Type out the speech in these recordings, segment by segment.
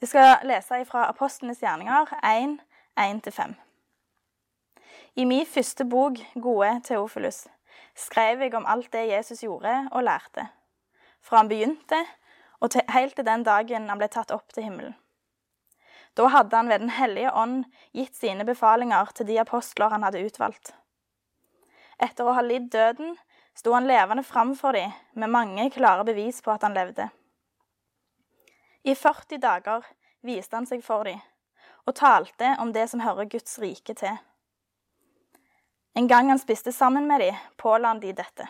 Vi skal lese fra Apostlenes gjerninger 1, 1-5. I min første bok, Gode Teofilus, skrev jeg om alt det Jesus gjorde og lærte, fra han begynte og til, helt til den dagen han ble tatt opp til himmelen. Da hadde han ved Den hellige ånd gitt sine befalinger til de apostler han hadde utvalgt. Etter å ha lidd døden sto han levende framfor dem med mange klare bevis på at han levde. I 40 dager viste han seg for dem og talte om det som hører Guds rike til. En gang han spiste sammen med dem, påla han de dette.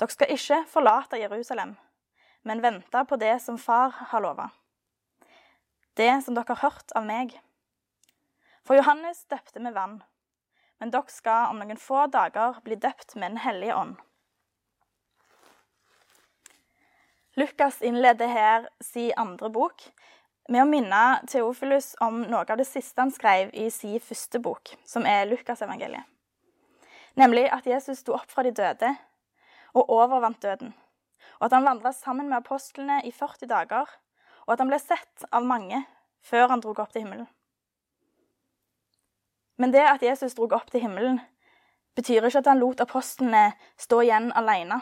Dere skal ikke forlate Jerusalem, men vente på det som Far har lova. Det som dere har hørt av meg. For Johannes døpte med vann, men dere skal om noen få dager bli døpt med Den hellige ånd. Lukas innleder her si andre bok med å minne Theofilus om noe av det siste han skrev i sin første bok, som er Lukasevangeliet. Nemlig at Jesus sto opp fra de døde og overvant døden. Og at han vandra sammen med apostlene i 40 dager, og at han ble sett av mange før han drog opp til himmelen. Men det at Jesus drog opp til himmelen, betyr ikke at han lot apostlene stå igjen alene.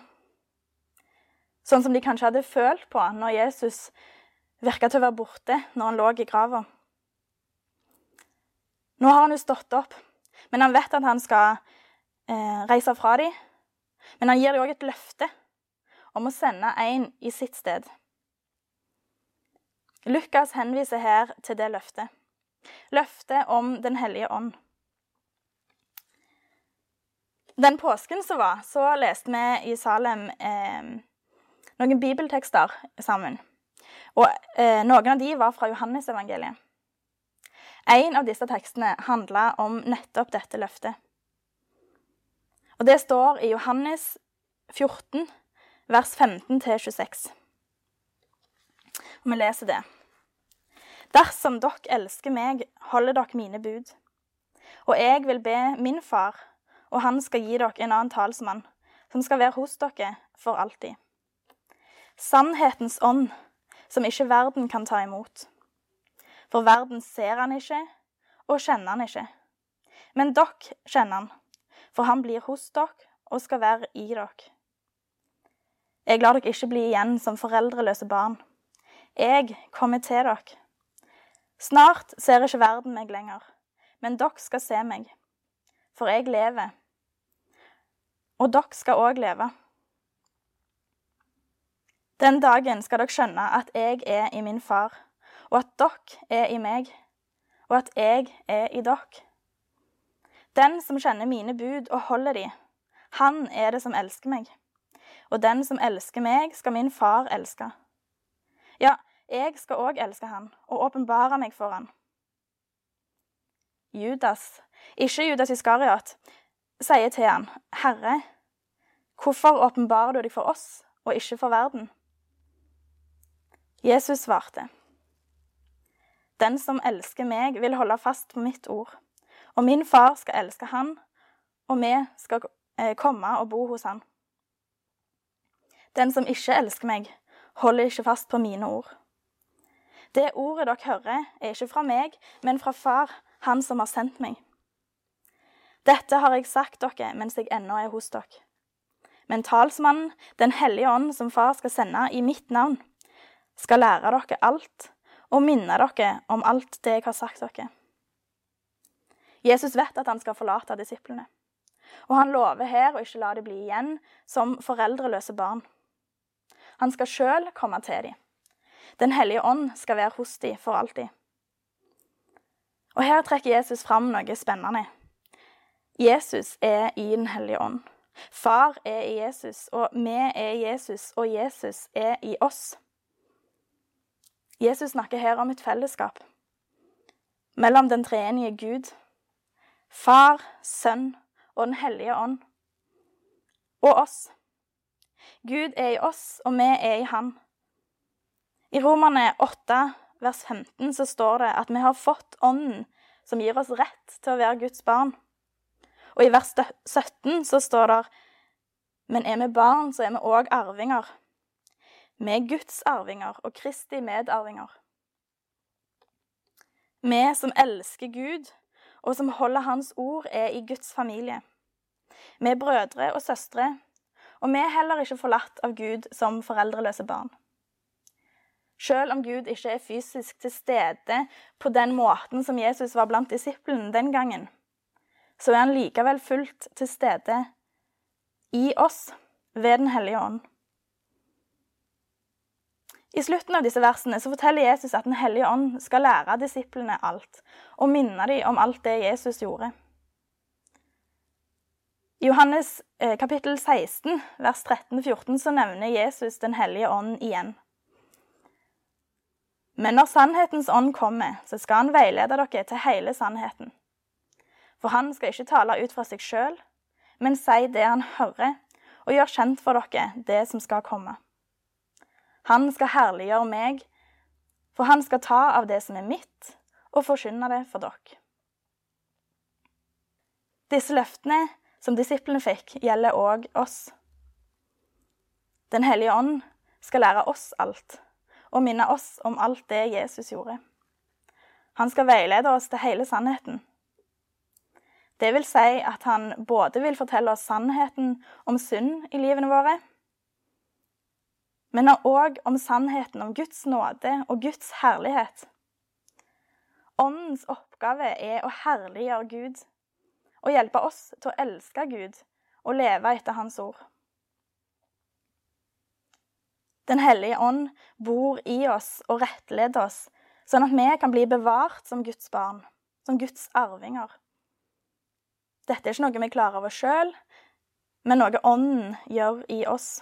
Sånn som de kanskje hadde følt på når Jesus virka til å være borte når han lå i grava. Nå har han jo stått opp, men han vet at han skal eh, reise fra dem. Men han gir dem òg et løfte om å sende en i sitt sted. Lukas henviser her til det løftet. Løftet om Den hellige ånd. Den påsken som var, så leste vi i Salem eh, noen bibeltekster sammen. Og eh, Noen av de var fra Johannesevangeliet. En av disse tekstene handla om nettopp dette løftet. Og Det står i Johannes 14, vers 15-26. Og vi leser det. Dersom dere elsker meg, holder dere mine bud. Og jeg vil be min far, og han skal gi dere en annen talsmann, som skal være hos dere for alltid. Sannhetens ånd, som ikke verden kan ta imot. For verden ser han ikke og kjenner han ikke. Men dere kjenner han, for han blir hos dere og skal være i dere. Jeg lar dere ikke bli igjen som foreldreløse barn. Jeg kommer til dere. Snart ser ikke verden meg lenger, men dere skal se meg, for jeg lever. Og dere skal òg leve. Den dagen skal dere skjønne at jeg er i min far, og at dere er i meg, og at jeg er i dere. Den som kjenner mine bud og holder de, han er det som elsker meg. Og den som elsker meg, skal min far elske. Ja, jeg skal òg elske han og åpenbare meg for han. Judas, ikke Judas Iskariot, sier til han, Herre, hvorfor åpenbarer du deg for oss og ikke for verden? Jesus svarte, Den som elsker meg, vil holde fast på mitt ord, og min far skal elske han, og vi skal eh, komme og bo hos han. Den som ikke elsker meg, holder ikke fast på mine ord. Det ordet dere hører, er ikke fra meg, men fra Far, Han som har sendt meg. Dette har jeg sagt dere mens jeg ennå er hos dere. Men talsmannen, Den hellige ånd, som Far skal sende i mitt navn, skal lære dere alt og minne dere om alt det jeg har sagt dere. Jesus vet at han skal forlate disiplene, og han lover her å ikke la dem bli igjen som foreldreløse barn. Han skal sjøl komme til dem. Den hellige ånd skal være hos dem for alltid. Og Her trekker Jesus fram noe spennende. Jesus er i Den hellige ånd. Far er i Jesus, og vi er i Jesus, og Jesus er i oss. Jesus snakker her om et fellesskap mellom den treenige Gud, Far, Sønn og Den hellige ånd, og oss. Gud er i oss, og vi er i Han. I Romerne 8, vers 15, så står det at vi har fått Ånden som gir oss rett til å være Guds barn. Og i vers 17 så står det men er vi barn, så er vi òg arvinger vi er Guds arvinger og Kristi medarvinger. Vi som elsker Gud, og som holder Hans ord, er i Guds familie. Vi er brødre og søstre, og vi er heller ikke forlatt av Gud som foreldreløse barn. Selv om Gud ikke er fysisk til stede på den måten som Jesus var blant disiplene den gangen, så er han likevel fullt til stede i oss ved Den hellige ånd. I slutten av disse versene så forteller Jesus at Den hellige ånd skal lære disiplene alt, og minne dem om alt det Jesus gjorde. I Johannes eh, kapittel 16, vers 13-14, så nevner Jesus Den hellige ånd igjen. Men når sannhetens ånd kommer, så skal han veilede dere til hele sannheten. For han skal ikke tale ut fra seg sjøl, men si det han hører, og gjør kjent for dere det som skal komme. Han skal herliggjøre meg, for han skal ta av det som er mitt, og forkynne det for dere. Disse løftene som disiplene fikk, gjelder òg oss. Den hellige ånd skal lære oss alt og minne oss om alt det Jesus gjorde. Han skal veilede oss til hele sannheten. Det vil si at han både vil fortelle oss sannheten om synd i livene våre, men òg om sannheten om Guds nåde og Guds herlighet. Åndens oppgave er å herliggjøre Gud og hjelpe oss til å elske Gud og leve etter Hans ord. Den hellige ånd bor i oss og rettleder oss, sånn at vi kan bli bevart som Guds barn, som Guds arvinger. Dette er ikke noe vi klarer av oss sjøl, men noe Ånden gjør i oss.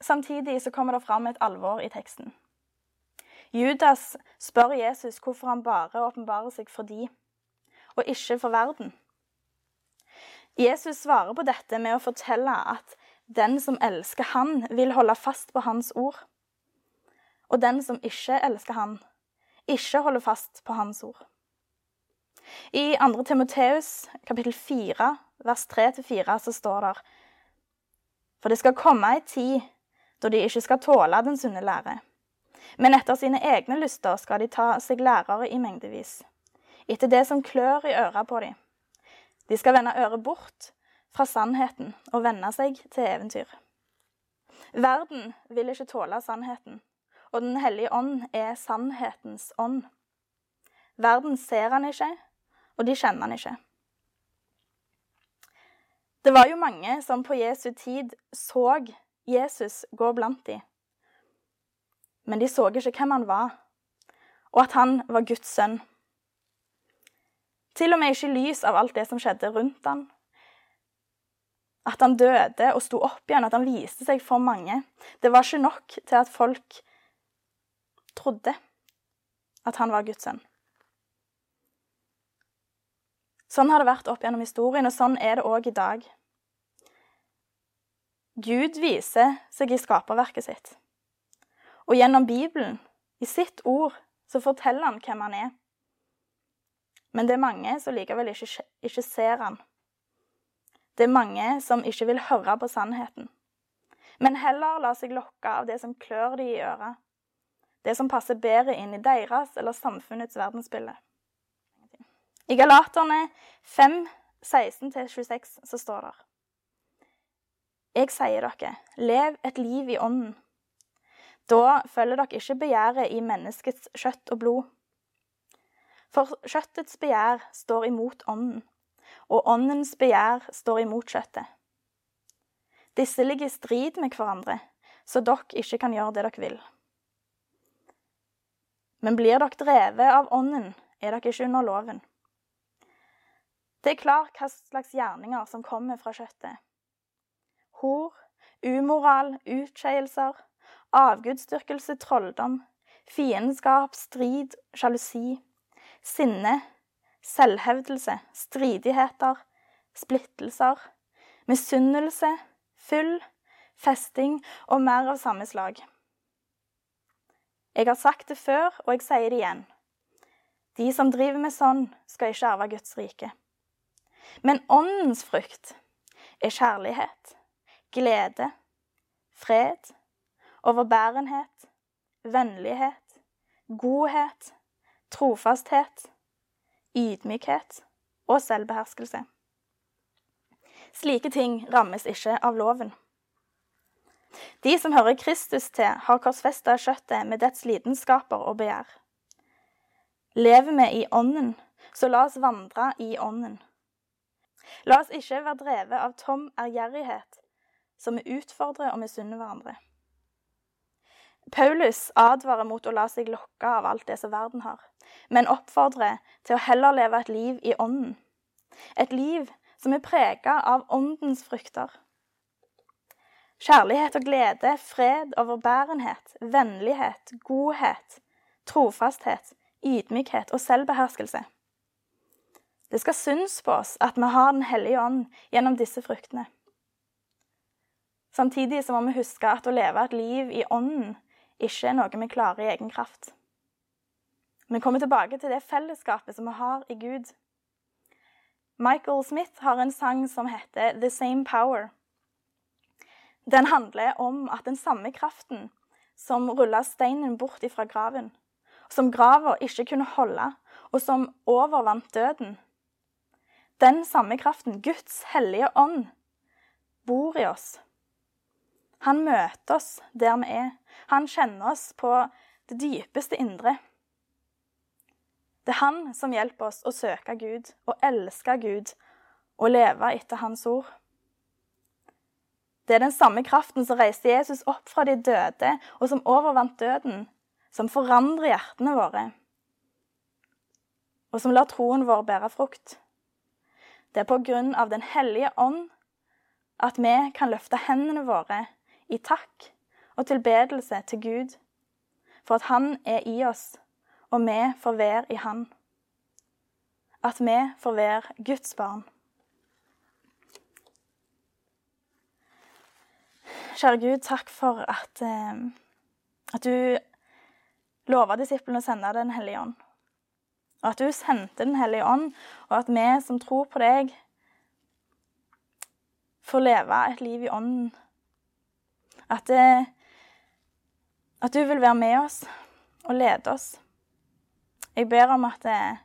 Samtidig så kommer det fram et alvor i teksten. Judas spør Jesus hvorfor han bare åpenbarer seg for de, og ikke for verden. Jesus svarer på dette med å fortelle at den som elsker han, vil holde fast på hans ord. Og den som ikke elsker han, ikke holder fast på hans ord. I 2. Timoteus kapittel 4, vers 3-4, så står det For det skal komme ei tid da de ikke skal tåle den sunne lære. Men etter sine egne lyster skal de ta seg lærere i mengdevis, etter det som klør i øra på dem. De skal vende øret bort fra sannheten og vende seg til eventyr. Verden vil ikke tåle sannheten, og Den hellige ånd er sannhetens ånd. Verden ser han ikke, og de kjenner han ikke. Det var jo mange som på Jesu tid så Jesus gå blant dem. Men de så ikke hvem han var, og at han var Guds sønn. Til og med ikke i lys av alt det som skjedde rundt han. At han døde og sto opp igjen, at han viste seg for mange. Det var ikke nok til at folk trodde at han var Guds sønn. Sånn har det vært opp gjennom historien, og sånn er det òg i dag. Gud viser seg i skaperverket sitt. Og gjennom Bibelen, i sitt ord, så forteller han hvem han er. Men det er mange som likevel ikke, ikke ser han. Det er mange som ikke vil høre på sannheten, men heller lar seg lokke av det som klør de i øret. Det som passer bedre inn i deres eller samfunnets verdensbilde. I Galaterne 5, 16-26 så står det Jeg sier dere, lev et liv i ånden. Da følger dere ikke begjæret i menneskets kjøtt og blod. For kjøttets begjær står imot ånden, og åndens begjær står imot kjøttet. Disse ligger i strid med hverandre, så dere ikke kan gjøre det dere vil. Men blir dere drevet av ånden, er dere ikke under loven. Det er klart hva slags gjerninger som kommer fra kjøttet. Hor, umoral, utskeielser, avgudsdyrkelse, trolldom, fiendskap, strid, sjalusi, sinne, selvhevdelse, stridigheter, splittelser, misunnelse, fyll, festing og mer av samme slag. Jeg har sagt det før, og jeg sier det igjen. De som driver med sånn, skal ikke arve Guds rike. Men åndens frukt er kjærlighet, glede, fred, overbærenhet, vennlighet, godhet, trofasthet, ydmykhet og selvbeherskelse. Slike ting rammes ikke av loven. De som hører Kristus til, har korsfesta kjøttet med dets lidenskaper og begjær. Lever vi i Ånden, så la oss vandre i Ånden. La oss ikke være drevet av tom ærgjerrighet, som vi utfordrer og misunner hverandre. Paulus advarer mot å la seg lokke av alt det som verden har, men oppfordrer til å heller leve et liv i Ånden. Et liv som er prega av Åndens frukter. Kjærlighet og glede, fred, overbærenhet, vennlighet, godhet, trofasthet, ydmykhet og selvbeherskelse. Det skal synes på oss at vi har Den hellige ånd gjennom disse fruktene. Samtidig så må vi huske at å leve et liv i ånden ikke er noe vi klarer i egen kraft. Vi kommer tilbake til det fellesskapet som vi har i Gud. Michael Smith har en sang som heter 'The Same Power'. Den handler om at den samme kraften som rulla steinen bort ifra graven, som grava ikke kunne holde, og som overvant døden Den samme kraften, Guds hellige ånd, bor i oss. Han møter oss der vi er. Han kjenner oss på det dypeste indre. Det er han som hjelper oss å søke Gud og elske Gud og leve etter Hans ord. Det er den samme kraften som reiste Jesus opp fra de døde, og som overvant døden, som forandrer hjertene våre, og som lar troen vår bære frukt. Det er på grunn av Den hellige ånd at vi kan løfte hendene våre i takk og tilbedelse til Gud, for at Han er i oss, og vi får være i Han. At vi får være Guds barn. Kjære Gud, takk for at, eh, at du lova disiplene å sende Den hellige ånd. Og at du sendte Den hellige ånd, og at vi som tror på deg, får leve et liv i ånden. At, eh, at du vil være med oss og lede oss. Jeg ber om at, eh,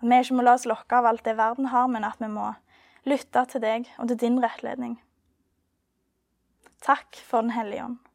at vi ikke må la oss lokke av alt det verden har, men at vi må lytte til deg og til din rettledning. Takk for Den hellige ånd.